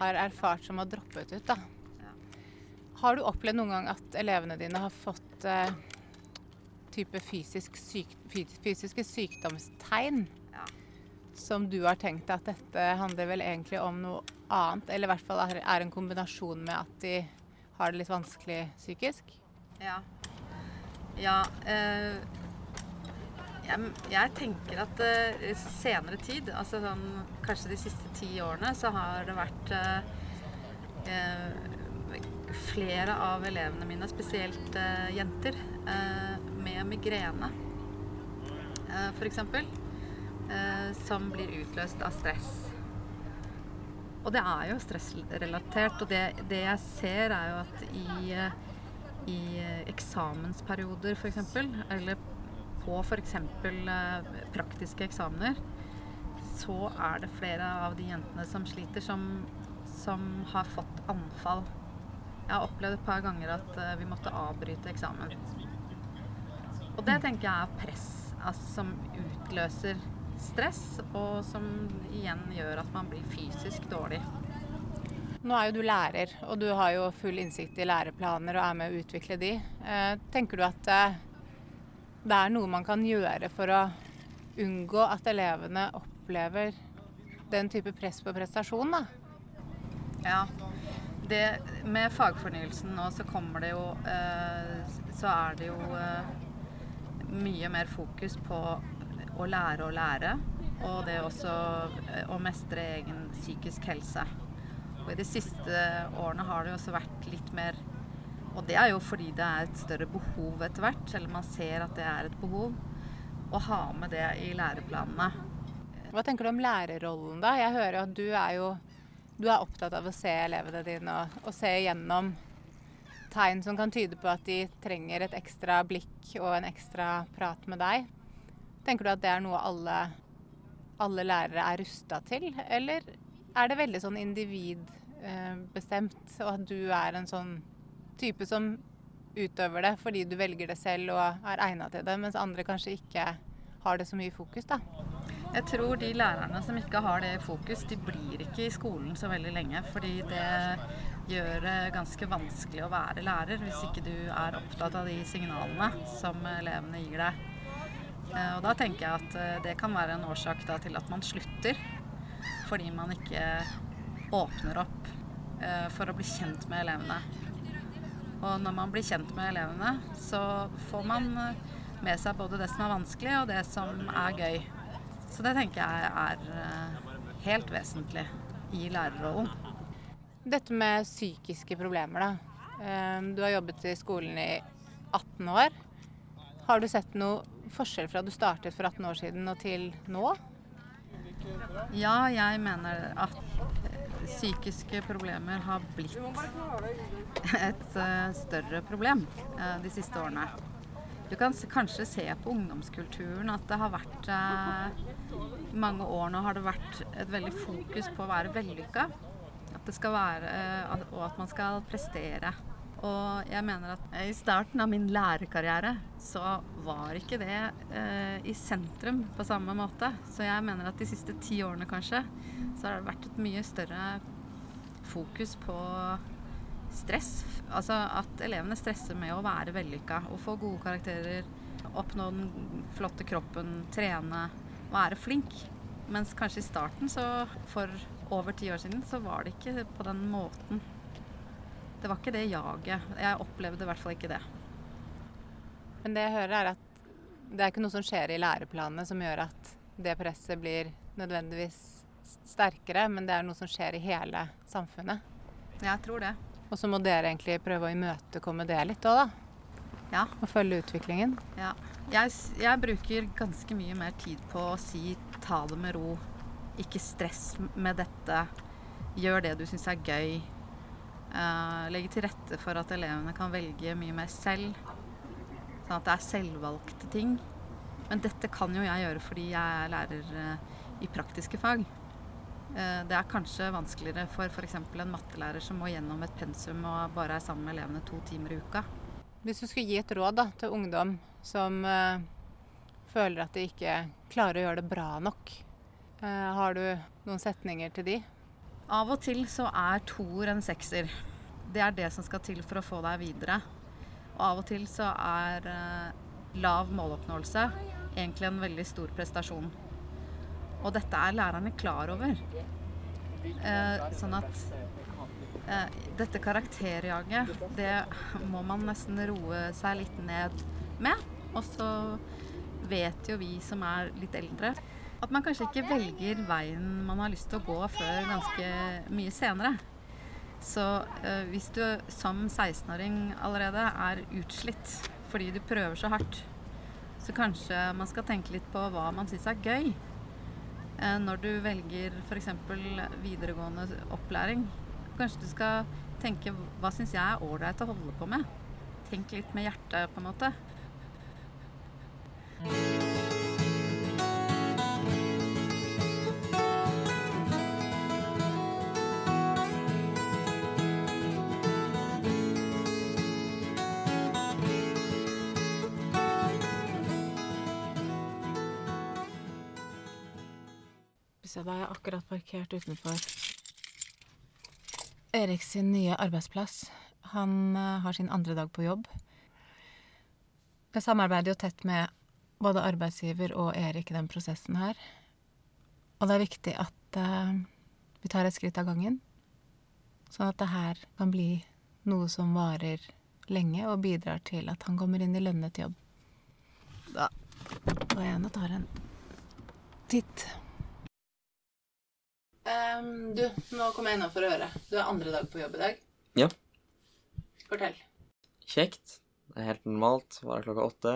har erfart som har droppet ut, da. Har du opplevd noen gang at elevene dine har fått eh, type fysisk syk, fysiske sykdomstegn? Ja. Som du har tenkt at dette handler vel egentlig om noe annet? Eller i hvert fall er, er en kombinasjon med at de har det litt vanskelig psykisk? Ja. Ja. Eh, jeg, jeg, tenker at uh, senere tid, altså sånn, kanskje de siste ti årene, så har det vært uh, eh flere av elevene mine, spesielt uh, jenter, uh, med migrene uh, f.eks. som blir utløst av stress. Og det er jo stressrelatert. Og det, det jeg ser, er jo at i i eh, eksamensperioder f.eks., eller på f.eks. Eh, praktiske eksamener, så er det flere av de jentene som sliter, som, som har fått anfall. Jeg har opplevd et par ganger at eh, vi måtte avbryte eksamen. Og det tenker jeg er press altså, som utløser stress, og som igjen gjør at man blir fysisk dårlig. Nå er jo du lærer, og du har jo full innsikt i læreplaner og er med å utvikle de. Eh, tenker du at eh, det er noe man kan gjøre for å unngå at elevene opplever den type press på prestasjon, da? Ja. Det, med fagfornyelsen nå så kommer det jo eh, Så er det jo eh, mye mer fokus på å lære å lære. Og det også eh, å mestre egen psykisk helse. Og i de siste årene har det jo også vært litt mer Og det er jo fordi det er et større behov etter hvert, eller man ser at det er et behov, å ha med det i læreplanene. Hva tenker du om lærerrollen, da? Jeg hører at du er jo du er opptatt av å se elevene dine og, og se igjennom tegn som kan tyde på at de trenger et ekstra blikk og en ekstra prat med deg. Tenker du at det er noe alle, alle lærere er rusta til, eller er det veldig sånn individbestemt, og at du er en sånn type som utøver det fordi du velger det selv og er egna til det, mens andre kanskje ikke har det så mye fokus, da? Jeg tror de lærerne som ikke har det i fokus, de blir ikke i skolen så veldig lenge. Fordi det gjør det ganske vanskelig å være lærer hvis ikke du er opptatt av de signalene som elevene gir deg. Eh, og da tenker jeg at eh, det kan være en årsak til at man slutter fordi man ikke åpner opp eh, for å bli kjent med elevene. Og når man blir kjent med elevene, så får man med seg både det som er vanskelig, og det som er gøy. Så det tenker jeg er eh, helt vesentlig i lærerrollen. Dette med psykiske problemer, da. Du har jobbet i skolen i 18 år. Har du sett noe forskjell fra du startet for 18 år siden og til nå? Ja, jeg mener at psykiske problemer har blitt et uh, større problem de siste årene. Du kan kanskje se på ungdomskulturen at det har vært mange år nå har det vært et veldig fokus på å være vellykka. At det skal være, og at man skal prestere. Og jeg mener at i starten av min lærerkarriere så var ikke det eh, i sentrum på samme måte. Så jeg mener at de siste ti årene kanskje så har det vært et mye større fokus på stress. Altså at elevene stresser med å være vellykka og få gode karakterer, oppnå den flotte kroppen, trene, være flink. Mens kanskje i starten så for over ti år siden så var det ikke på den måten. Det var ikke det jaget. Jeg opplevde i hvert fall ikke det. Men det jeg hører, er at det er ikke noe som skjer i læreplanene som gjør at det presset blir nødvendigvis sterkere, men det er noe som skjer i hele samfunnet. Jeg tror det. Og så må dere egentlig prøve å imøtekomme det litt òg, da. Ja. Og følge utviklingen. Ja. Jeg, jeg, bruker ganske mye mer tid på å si ta det med ro. Ikke stress med dette. Gjør det du syns er gøy. Uh, legge til rette for at elevene kan velge mye mer selv. Sånn at det er selvvalgte ting. Men dette kan jo jeg gjøre fordi jeg er lærer uh, i praktiske fag. Uh, det er kanskje vanskeligere for f.eks. en mattelærer som må gjennom et pensum og bare er sammen med elevene to timer i uka. Hvis du skulle gi et råd da, til ungdom som føler at de ikke klarer å gjøre det bra nok, har du noen setninger til de? Av og til så er toer en sekser. Det er det som skal til for å få deg videre. Og av og til så er lav måloppnåelse egentlig en veldig stor prestasjon. Og dette er lærerne klar over. Eh, sånn at eh, dette karakterjaget, det må man nesten roe seg litt ned med. Og så vet jo vi som er litt eldre, at man kanskje ikke velger veien man har lyst til å gå før ganske mye senere. Så eh, hvis du som 16-åring allerede er utslitt fordi du prøver så hardt, så kanskje man skal tenke litt på hva man syns er gøy. Eh, når du velger f.eks. videregående opplæring. Kanskje du skal tenke hva syns jeg er ålreit å holde på med. Tenk litt med hjertet, på en måte. Akkurat parkert utenfor Erik sin nye arbeidsplass. Han uh, har sin andre dag på jobb. Jeg samarbeider jo tett med både arbeidsgiver og Erik i den prosessen her. Og det er viktig at uh, vi tar et skritt av gangen. Sånn at det her kan bli noe som varer lenge og bidrar til at han kommer inn i lønnet jobb. Da går jeg inn og tar en titt. Um, du, nå kommer jeg innom for å høre. Du er andre dag på jobb i dag. Ja. Fortell. Kjekt. Det er helt normalt. Varer klokka åtte.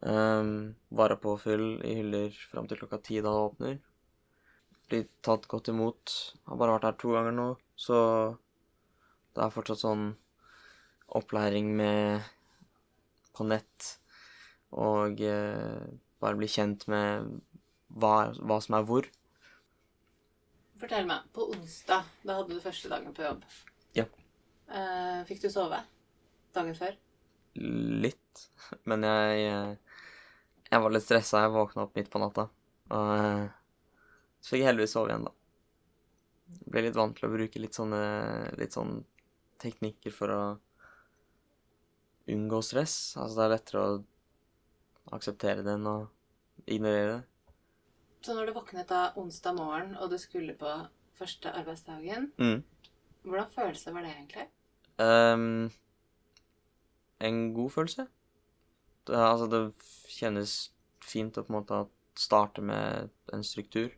Um, varer på full i hyller fram til klokka ti da det åpner. Blir tatt godt imot. Har bare vært her to ganger nå, så det er fortsatt sånn opplæring med på nett og uh, bare bli kjent med hva, hva som er hvor. Fortell meg. På onsdag, da hadde du første dagen på jobb. Ja. Eh, fikk du sove dagen før? Litt. Men jeg Jeg var litt stressa. Jeg våkna opp midt på natta. Og eh, så fikk jeg heldigvis sove igjen, da. Jeg ble litt vant til å bruke litt sånne litt sånn teknikker for å unngå stress. Altså det er lettere å akseptere det enn å ignorere det. Så når du våknet da onsdag morgen, og du skulle på første arbeidsdagen, mm. hvordan følelse var det egentlig? Um, en god følelse. Det, altså, det kjennes fint å på en måte starte med en struktur.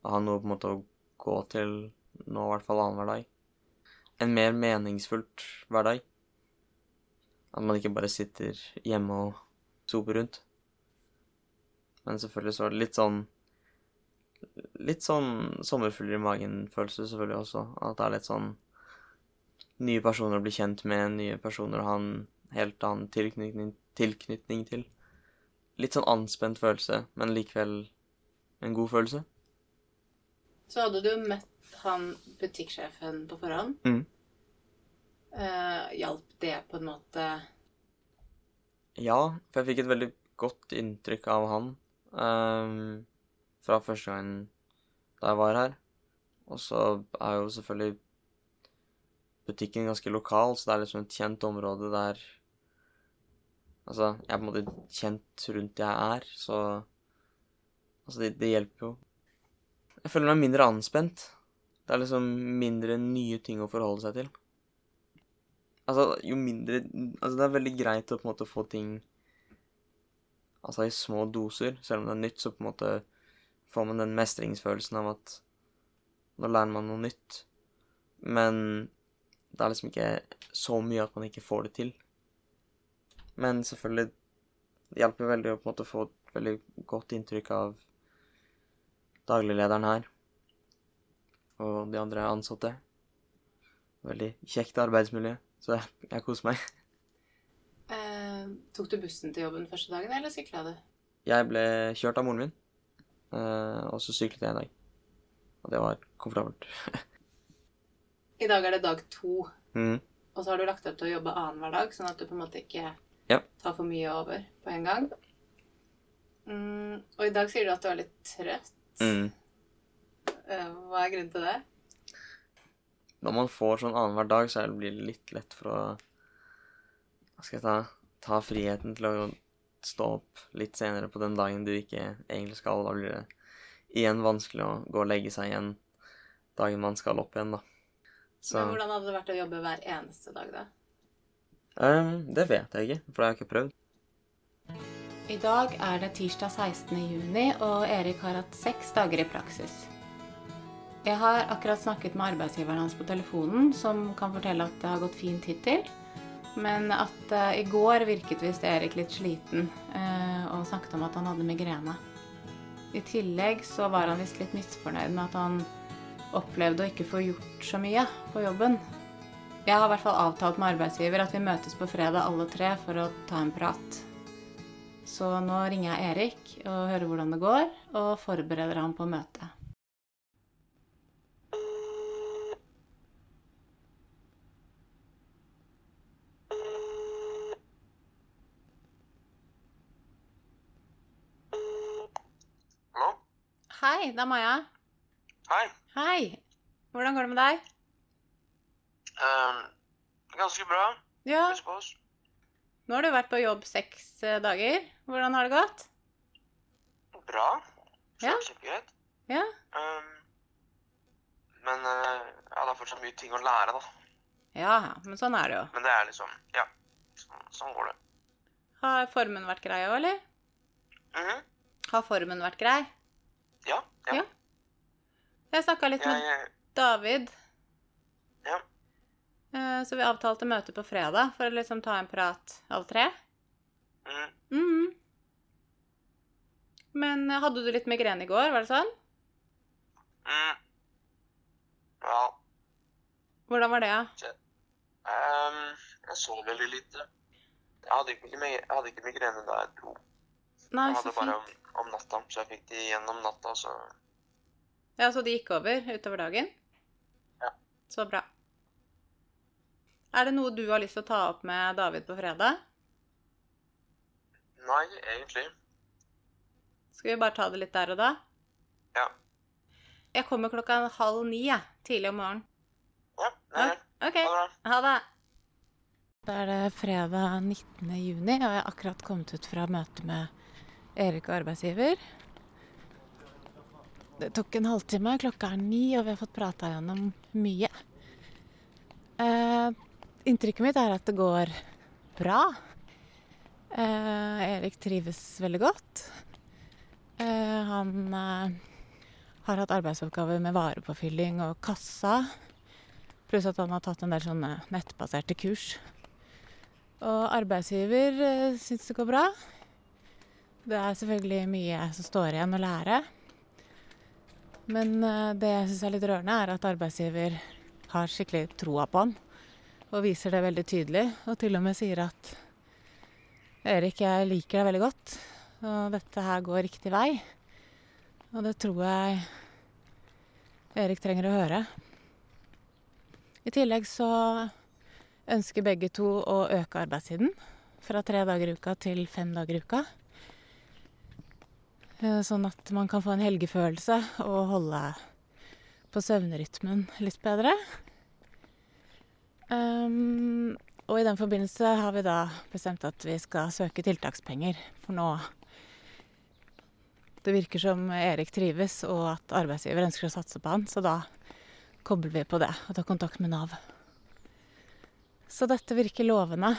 Å ha noe på en måte å gå til nå, i hvert fall annenhver dag. En mer meningsfullt hverdag. At man ikke bare sitter hjemme og soper rundt. Men selvfølgelig så er det litt sånn litt sånn sommerfugler i magen-følelse selvfølgelig også. At det er litt sånn nye personer å bli kjent med, nye personer å ha en helt annen tilknytning, tilknytning til. Litt sånn anspent følelse, men likevel en god følelse. Så hadde du møtt han butikksjefen på forhånd. Mm. Uh, hjalp det på en måte Ja, for jeg fikk et veldig godt inntrykk av han. Um, fra første gangen da jeg var her. Og så er jo selvfølgelig butikken ganske lokal, så det er liksom et kjent område der Altså, jeg er på en måte kjent rundt jeg er, så Altså, det, det hjelper jo. Jeg føler meg mindre anspent. Det er liksom mindre nye ting å forholde seg til. Altså, jo mindre Altså, det er veldig greit å på en måte få ting Altså i små doser. Selv om det er nytt, så på en måte får man den mestringsfølelsen av at nå lærer man noe nytt. Men det er liksom ikke så mye at man ikke får det til. Men selvfølgelig Det hjelper veldig å på en måte få et veldig godt inntrykk av dagliglederen her og de andre ansatte. Veldig kjekt arbeidsmiljø, så jeg, jeg koser meg. Eh, tok du bussen til jobben første dagen, eller sykla du? Jeg ble kjørt av moren min, og så syklet jeg en dag. Og det var komfortabelt. I dag er det dag to, mm. og så har du lagt opp til å jobbe annenhver dag, sånn at du på en måte ikke Ja. tar for mye over på en gang. Mm, og i dag sier du at du er litt trøtt. Mm. Eh, hva er grunnen til det? Når man får sånn annenhver dag, så blir det litt lett for å Hva skal jeg ta? Ta friheten til å stå opp litt senere på den dagen du ikke egentlig skal. Da blir det igjen vanskelig å gå og legge seg igjen dagen man skal opp igjen, da. Så Men hvordan hadde det vært å jobbe hver eneste dag, da? Um, Det vet jeg ikke, for det har jeg ikke prøvd. I dag er det tirsdag 16. juni, og Erik har hatt seks dager i praksis. Jeg har akkurat snakket med arbeidsgiveren hans på telefonen, som kan fortelle at det har gått fint hittil. Men at uh, i går virket visst Erik litt sliten, uh, og snakket om at han hadde migrene. I tillegg så var han visst litt misfornøyd med at han opplevde å ikke få gjort så mye på jobben. Jeg har i hvert fall avtalt med arbeidsgiver at vi møtes på fredag alle tre for å ta en prat. Så nå ringer jeg Erik og hører hvordan det går, og forbereder ham på møtet. Hei, det er Maja. Hei. Hei. Hvordan går det med deg? Um, ganske bra. Ja, nå har du vært på jobb seks eh, dager. Hvordan har det gått? Bra. Ja. Kjempegreit. Ja. Um, men uh, ja, det er fortsatt mye ting å lære, da. Ja, men sånn er det jo. Men det er liksom Ja, sånn, sånn går det. Har formen vært grei òg, eller? Mhm. Har formen vært grei? Ja. Ja. Ja. Jeg snakka litt med Jeg, David. Ja. Eh, Så vi avtalte møte på fredag for å liksom ta en prat alle tre. Mm. Mhm. Men eh, hadde du litt migrene i går, var det sånn? Mm. Ja. Hvordan var det, da? Um, jeg sov veldig lite. Jeg hadde ikke, jeg hadde ikke migrene da jeg dro. Nei, Jeg så fint. Om, natta, så jeg fikk de gjennom natta, så Ja, Så de gikk over utover dagen? Ja. Så bra. Er det noe du har lyst til å ta opp med David på fredag? Nei, egentlig. Skal vi bare ta det litt der og da? Ja. Jeg kommer klokka halv ni, jeg. Tidlig om morgenen. Ja, det okay. OK. det. Ha det. Da er det fredag 19. juni, og jeg har akkurat kommet ut fra møte med Erik og arbeidsgiver. Det tok en halvtime, klokka er ni, og vi har fått prata gjennom mye. Eh, inntrykket mitt er at det går bra. Eh, Erik trives veldig godt. Eh, han eh, har hatt arbeidsoppgaver med varepåfylling og kassa. Pluss at han har tatt en del sånne nettbaserte kurs. Og arbeidsgiver uh, syns det går bra. Det er selvfølgelig mye som står igjen å lære. Men eh, det jeg syns er litt rørende, er at arbeidsgiver har skikkelig troa på han. Og viser det veldig tydelig. Og til og med sier at Erik, jeg liker deg veldig godt. Og dette her går riktig vei. Og det tror jeg Erik trenger å høre. I tillegg så ønsker begge to å øke arbeidstiden fra tre dager i uka til fem dager i uka. Eh, Sånn at man kan få en helgefølelse og holde på søvnrytmen litt bedre. Um, og i den forbindelse har vi da bestemt at vi skal søke tiltakspenger, for nå Det virker som Erik trives, og at arbeidsgiver ønsker å satse på han, så da kobler vi på det og tar kontakt med Nav. Så dette virker lovende.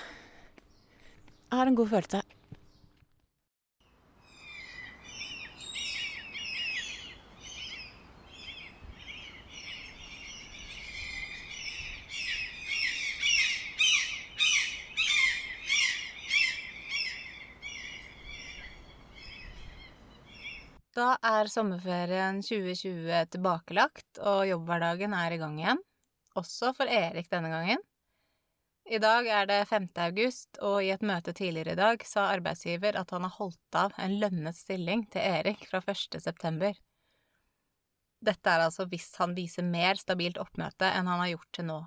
Jeg har en god følelse. Da er sommerferien 2020 tilbakelagt, og jobbhverdagen er i gang igjen. Også for Erik denne gangen. I dag er det 5. august, og i et møte tidligere i dag sa arbeidsgiver at han har holdt av en lønnet stilling til Erik fra 1. september. Dette er altså hvis han viser mer stabilt oppmøte enn han har gjort til nå.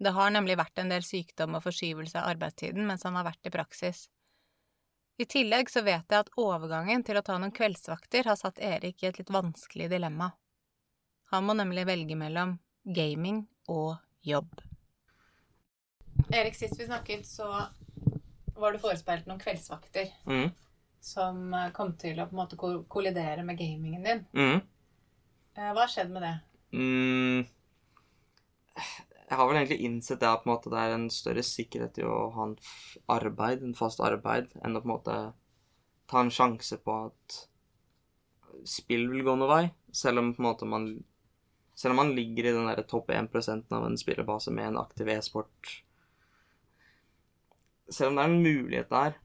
Det har nemlig vært en del sykdom og forskyvelse av arbeidstiden mens han har vært i praksis. I tillegg så vet jeg at overgangen til å ta noen kveldsvakter har satt Erik i et litt vanskelig dilemma. Han må nemlig velge mellom gaming og jobb. Erik, sist vi snakket, så var det forespeilt noen kveldsvakter Mm. som eh, kom til å på en måte kollidere med gamingen din. Mm. Eh, Hva har skjedd med det? Mm. Jeg har vel egentlig innsett det at måte, det er en større sikkerhet i å ha en arbeid, en fast arbeid, enn å på en måte ta en sjanse på at spill vil gå noen vei. Selv om på en måte man Selv om man ligger i den der topp 1% av en spillerbase med en aktiv e-sport Selv om det er en mulighet der,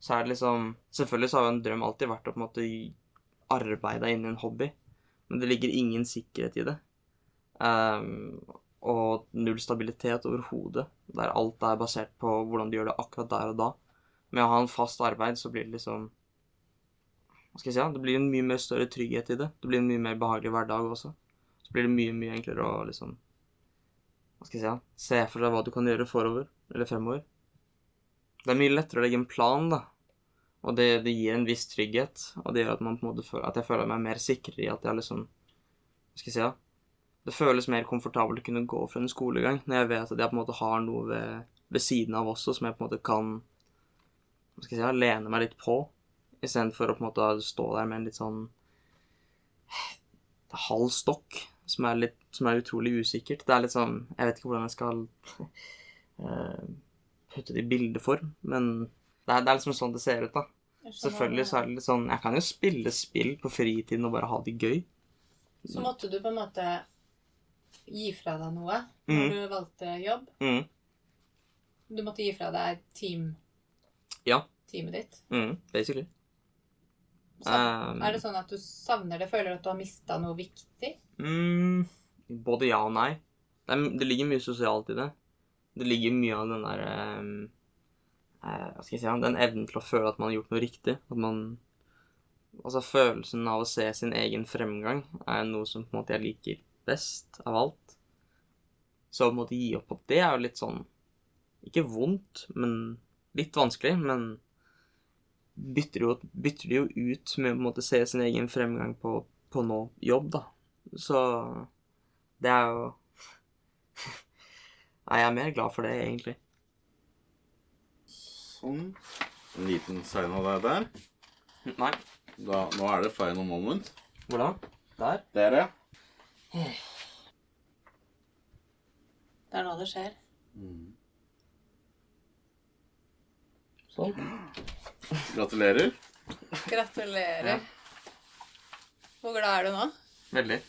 så er det liksom Selvfølgelig så har jo en drøm alltid vært å på en måte arbeide inn i en hobby, men det ligger ingen sikkerhet i det. Ehm, og null stabilitet overhodet, der alt er basert på hvordan du gjør det akkurat der og da. Med å ha en fast arbeid, så blir det liksom Hva skal jeg si? ja, Det blir en mye mer større trygghet i det. Det blir en mye mer behagelig hverdag også. Så blir det mye, mye enklere å liksom Hva skal jeg si? ja, Se for deg hva du kan gjøre forover, eller fremover. Det er mye lettere å legge en plan, da. Og det, det gir en viss trygghet, og det gjør at, man på en måte føler, at jeg føler meg mer sikrere i at jeg liksom Hva skal jeg si? ja, det føles mer komfortabelt å kunne gå for en skolegang når jeg vet at jeg på en måte har noe ved, ved siden av også som jeg på en måte kan hva skal jeg si, lene meg litt på, istedenfor å på en måte stå der med en litt sånn halv stokk som er, litt, som er utrolig usikkert. Det er litt sånn Jeg vet ikke hvordan jeg skal uh, putte det i bildeform, men det er, det er liksom sånn det ser ut, da. Selvfølgelig så er det litt sånn Jeg kan jo spille spill på fritiden og bare ha det gøy. Så måtte du på en måte gi fra deg noe Mm. du valgte jobb. Mm. Du måtte gi fra deg team, Ja. teamet ditt. Mm, basically. Så, Um, er det sånn at du savner det? Føler du at du har mista noe viktig? Mm, både ja og nei. Det, er, det ligger mye sosialt i det. Det ligger mye av den derre um, eh, Hva skal jeg si Den evnen til å føle at man har gjort noe riktig. At man Altså, følelsen av å se sin egen fremgang er noe som på en måte jeg liker best av alt. Så å måtte gi opp på det er jo litt sånn Ikke vondt, men litt vanskelig. Men bytter jo, bytter de jo ut med å måtte se sin egen fremgang på, på nå jobb, da. Så det er jo Nei, jeg er mer glad for det, egentlig. Sånn. En liten sign av deg der. Nei. Da, nå er det final moment. Hvordan? Der? Dere. Det er nå det skjer. Sånn. Gratulerer. Gratulerer. Hvor glad er du nå? Veldig.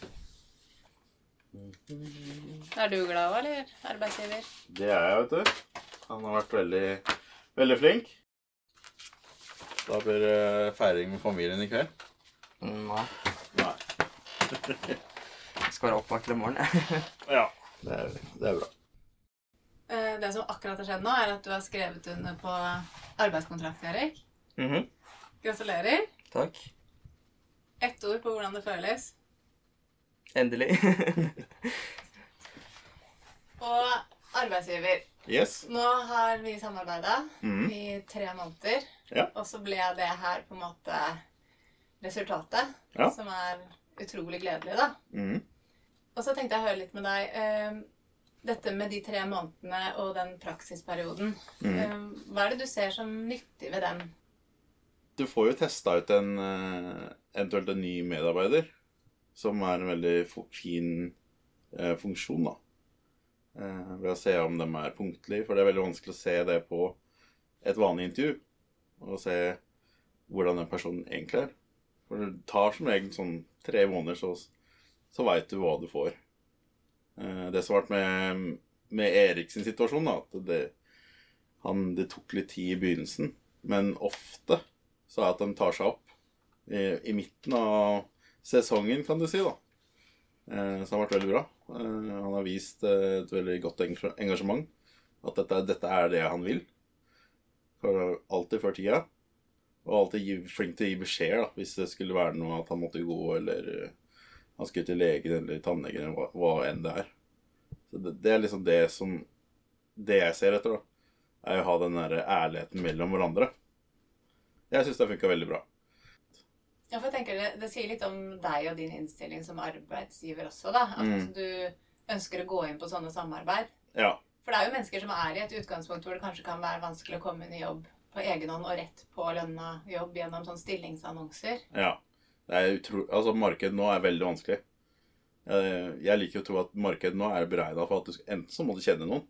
Er du glad òg, eller? Arbeidsgiver? Det er jeg, vet du. Han har vært veldig, veldig flink. Da blir det feiring med familien i kveld. Nei. Nei. Jeg skal være oppvakt til i morgen. Ja, det er, det er bra. Eh, Det som akkurat har skjedd nå, er at du har skrevet under på arbeidskontrakt, Erik. Mhm. Gratulerer. Takk. Ett ord på hvordan det føles. Endelig. Og arbeidsgiver. Yes. Nå har vi samarbeida mm. i tre måneder. Ja. Og så ble det her på en måte resultatet, Ja. som er utrolig gledelig, da. Mhm. Og så tenkte jeg å høre litt med deg. eh, dette med de tre månedene og den praksisperioden. Mhm. eh, hva er det du ser som nyttig ved den? du får jo testa ut en eh, eventuelt en ny medarbeider, som er en veldig fin eh, funksjon, da. Eh, ved å se om de er punktlige, for det er veldig vanskelig å se det på et vanlig intervju. Og se hvordan den personen egentlig er. For det tar som regel sånn tre måneder, så, så veit du hva du får. Eh, det som har vært med, med Erik sin situasjon, da, at det, han, det tok litt tid i begynnelsen, men ofte så er det at de tar seg opp i, i midten av sesongen, kan du si, da. Så han har vært veldig bra. Eh, han har vist eh, et veldig godt engasjement. At dette, dette er det han vil. Alltid før tida. Og alltid flink til å gi beskjed da, hvis det skulle være noe at han måtte gå, eller han skulle til legen eller tannlegen, eller hva, hva, enn det er. Så det, det, er liksom det som Det jeg ser etter, da, er å ha den der ærligheten mellom hverandre. Jeg syns det funka veldig bra. Ja, for jeg tenker det, det, sier litt om deg og din innstilling som arbeidsgiver også, da. At mm. du ønsker å gå inn på sånne samarbeid. Ja. For det er jo mennesker som er i et utgangspunkt hvor det kanskje kan være vanskelig å komme inn i jobb på egen hånd og rett på lønna jobb gjennom sånne stillingsannonser. Ja. Det er utro... Altså, markedet nå er veldig vanskelig. Jeg liker å tro at markedet nå er beregna for at du enten så må du kjenne noen,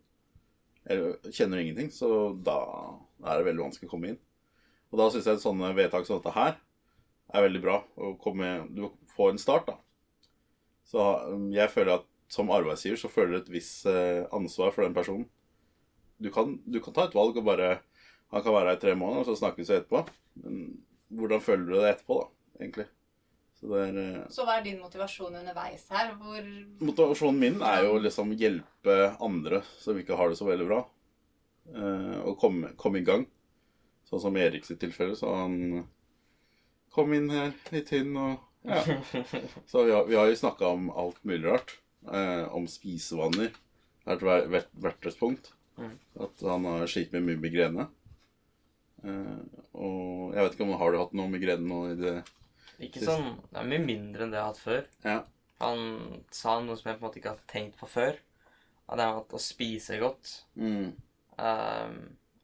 eller kjenner du ingenting, så da er det veldig vanskelig å komme inn. Og da syns jeg sånne vedtak som dette her er veldig bra. Å komme, du får en start, da. Så jeg føler at som arbeidsgiver så føler du et visst eh, ansvar for den personen. Du kan, du kan, ta et valg og bare Han kan være her i tre måneder, og så snakkes vi etterpå. Men hvordan føler du det etterpå, da, egentlig? Så, er, eh, så, hva er din motivasjon underveis her? Hvor Motivasjonen min er jo liksom hjelpe andre som ikke har det så veldig bra, Å og komme, komme i gang. Sånn som Erik sitt tilfelle, så han kom inn her litt inn og ja. Så vi har, vi har jo snakka om alt mulig rart. Eh, om spisevaner. Det har vært hvert et punkt. Mm. At han har slitt med mye migrene. Eh, og jeg vet ikke om har du hatt noe migrene nå i det Ikke sånn Det er mye mindre enn det jeg har hatt før. Ja. Han sa noe som jeg på en måte ikke har tenkt på før. At det er å spise godt. Mm. Um,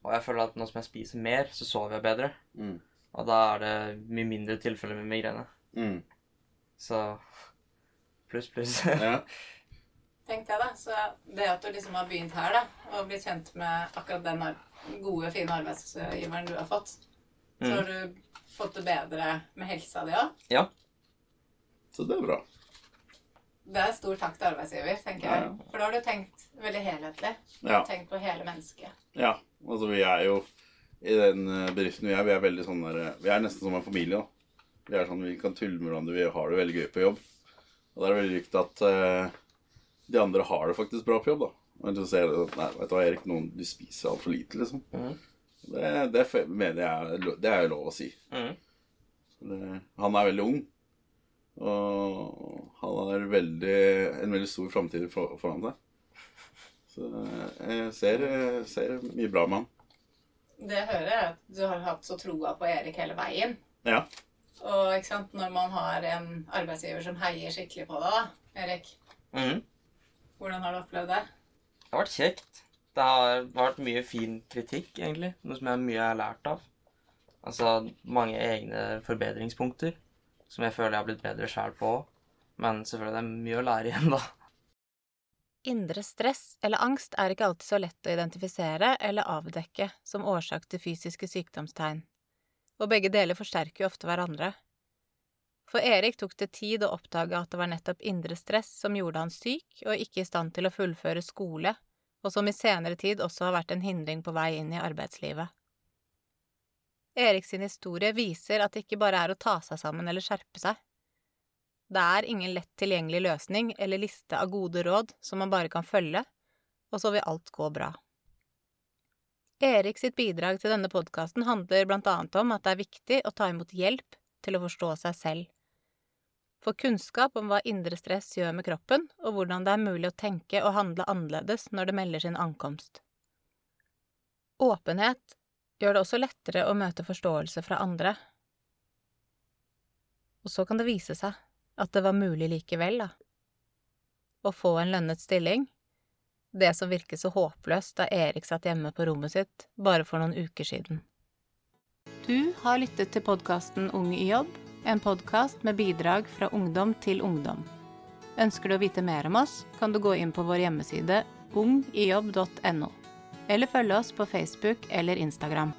og jeg føler at nå som jeg spiser mer, så sover jeg bedre. Mm. Og da er det mye mindre tilfeller med migrene. Mm. Så pluss, pluss. ja. Tenkte jeg, da. Så det at du liksom har begynt her, da, og blitt kjent med akkurat den gode, fine arbeidsgiveren du har fått, så mm. har du fått det bedre med helsa di òg? Ja. Så det er bra. Det er stor takk til arbeidsgiver, tenker jeg. Ja, ja. For da har du tenkt veldig helhetlig. Ja. Tenkt på hele mennesket. Ja. Altså, vi er jo i den eh, bedriften vi er, vi er veldig sånn der Vi er nesten som en familie, da. Vi er sånn, vi kan tulle med hverandre, vi har det veldig gøy på jobb. Og det er veldig viktig at uh, de andre har det faktisk bra på jobb, da. Og så ser du, Nei, vet du hva, Erik, noen, du spiser altfor lite, liksom. Mm. Det, det, mener jeg Det er jo lov å si. Mm. Det, han er veldig ung. Og han har veldig, en veldig stor framtid foran seg. Så jeg ser, ser, mye bra med han. Det hører jeg at du har hatt så troa på Erik hele veien. Ja. Og ikke sant, når man har en arbeidsgiver som heier skikkelig på deg, da, Erik mm. Hvordan har du opplevd det? Det har vært kjekt. Det har vært mye fin kritikk, egentlig. Noe som jeg mye har lært av. Altså mange egne forbedringspunkter som jeg føler jeg har blitt bedre sjæl på. Men selvfølgelig det er mye å lære igjen, da. Indre stress eller angst er ikke alltid så lett å identifisere eller avdekke som årsak til fysiske sykdomstegn, og begge deler forsterker jo ofte hverandre. For Erik tok det tid å oppdage at det var nettopp indre stress som gjorde han syk og ikke i stand til å fullføre skole, og som i senere tid også har vært en hindring på vei inn i arbeidslivet. Erik sin historie viser at det ikke bare er å ta seg sammen eller skjerpe seg. Det er ingen lett tilgjengelig løsning eller liste av gode råd som man bare kan følge, og så vil alt gå bra. Erik sitt bidrag til denne podkasten handler blant annet om at det er viktig å ta imot hjelp til å forstå seg selv. Få kunnskap om hva indre stress gjør med kroppen, og hvordan det er mulig å tenke og handle annerledes når det melder sin ankomst. Åpenhet gjør det også lettere å møte forståelse fra andre. Og så kan det vise seg at det var mulig likevel, da. Å få en lønnet stilling, det som virket så håpløst da Erik satt hjemme på rommet sitt bare for noen uker siden. Du har lyttet til podkasten Ung i jobb, en podkast med bidrag fra ungdom til ungdom. Ønsker du å vite mer om oss, kan du gå inn på vår hjemmeside ungijobb.no, eller følge oss på Facebook eller Instagram.